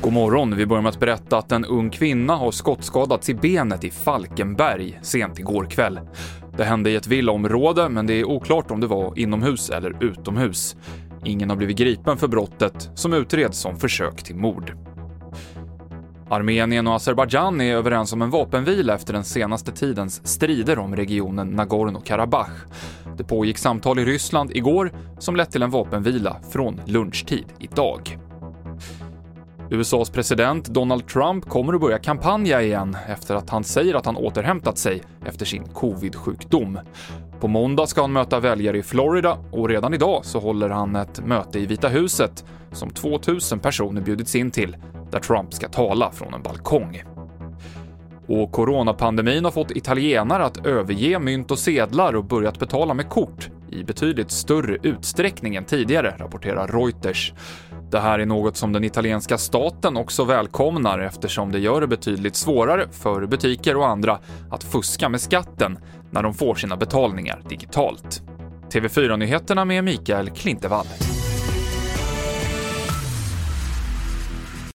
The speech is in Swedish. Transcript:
God morgon. Vi börjar med att berätta att en ung kvinna har skottskadats i benet i Falkenberg sent igår kväll. Det hände i ett villaområde, men det är oklart om det var inomhus eller utomhus. Ingen har blivit gripen för brottet, som utreds som försök till mord. Armenien och Azerbajdzjan är överens om en vapenvila efter den senaste tidens strider om regionen Nagorno-Karabach. Det pågick samtal i Ryssland igår som lett till en vapenvila från lunchtid idag. USAs president Donald Trump kommer att börja kampanja igen efter att han säger att han återhämtat sig efter sin covid-sjukdom. På måndag ska han möta väljare i Florida och redan idag så håller han ett möte i Vita huset som 2000 personer bjudits in till, där Trump ska tala från en balkong. Och coronapandemin har fått italienare att överge mynt och sedlar och börjat betala med kort i betydligt större utsträckning än tidigare, rapporterar Reuters. Det här är något som den italienska staten också välkomnar eftersom det gör det betydligt svårare för butiker och andra att fuska med skatten när de får sina betalningar digitalt. TV4-nyheterna med Mikael Klintevall.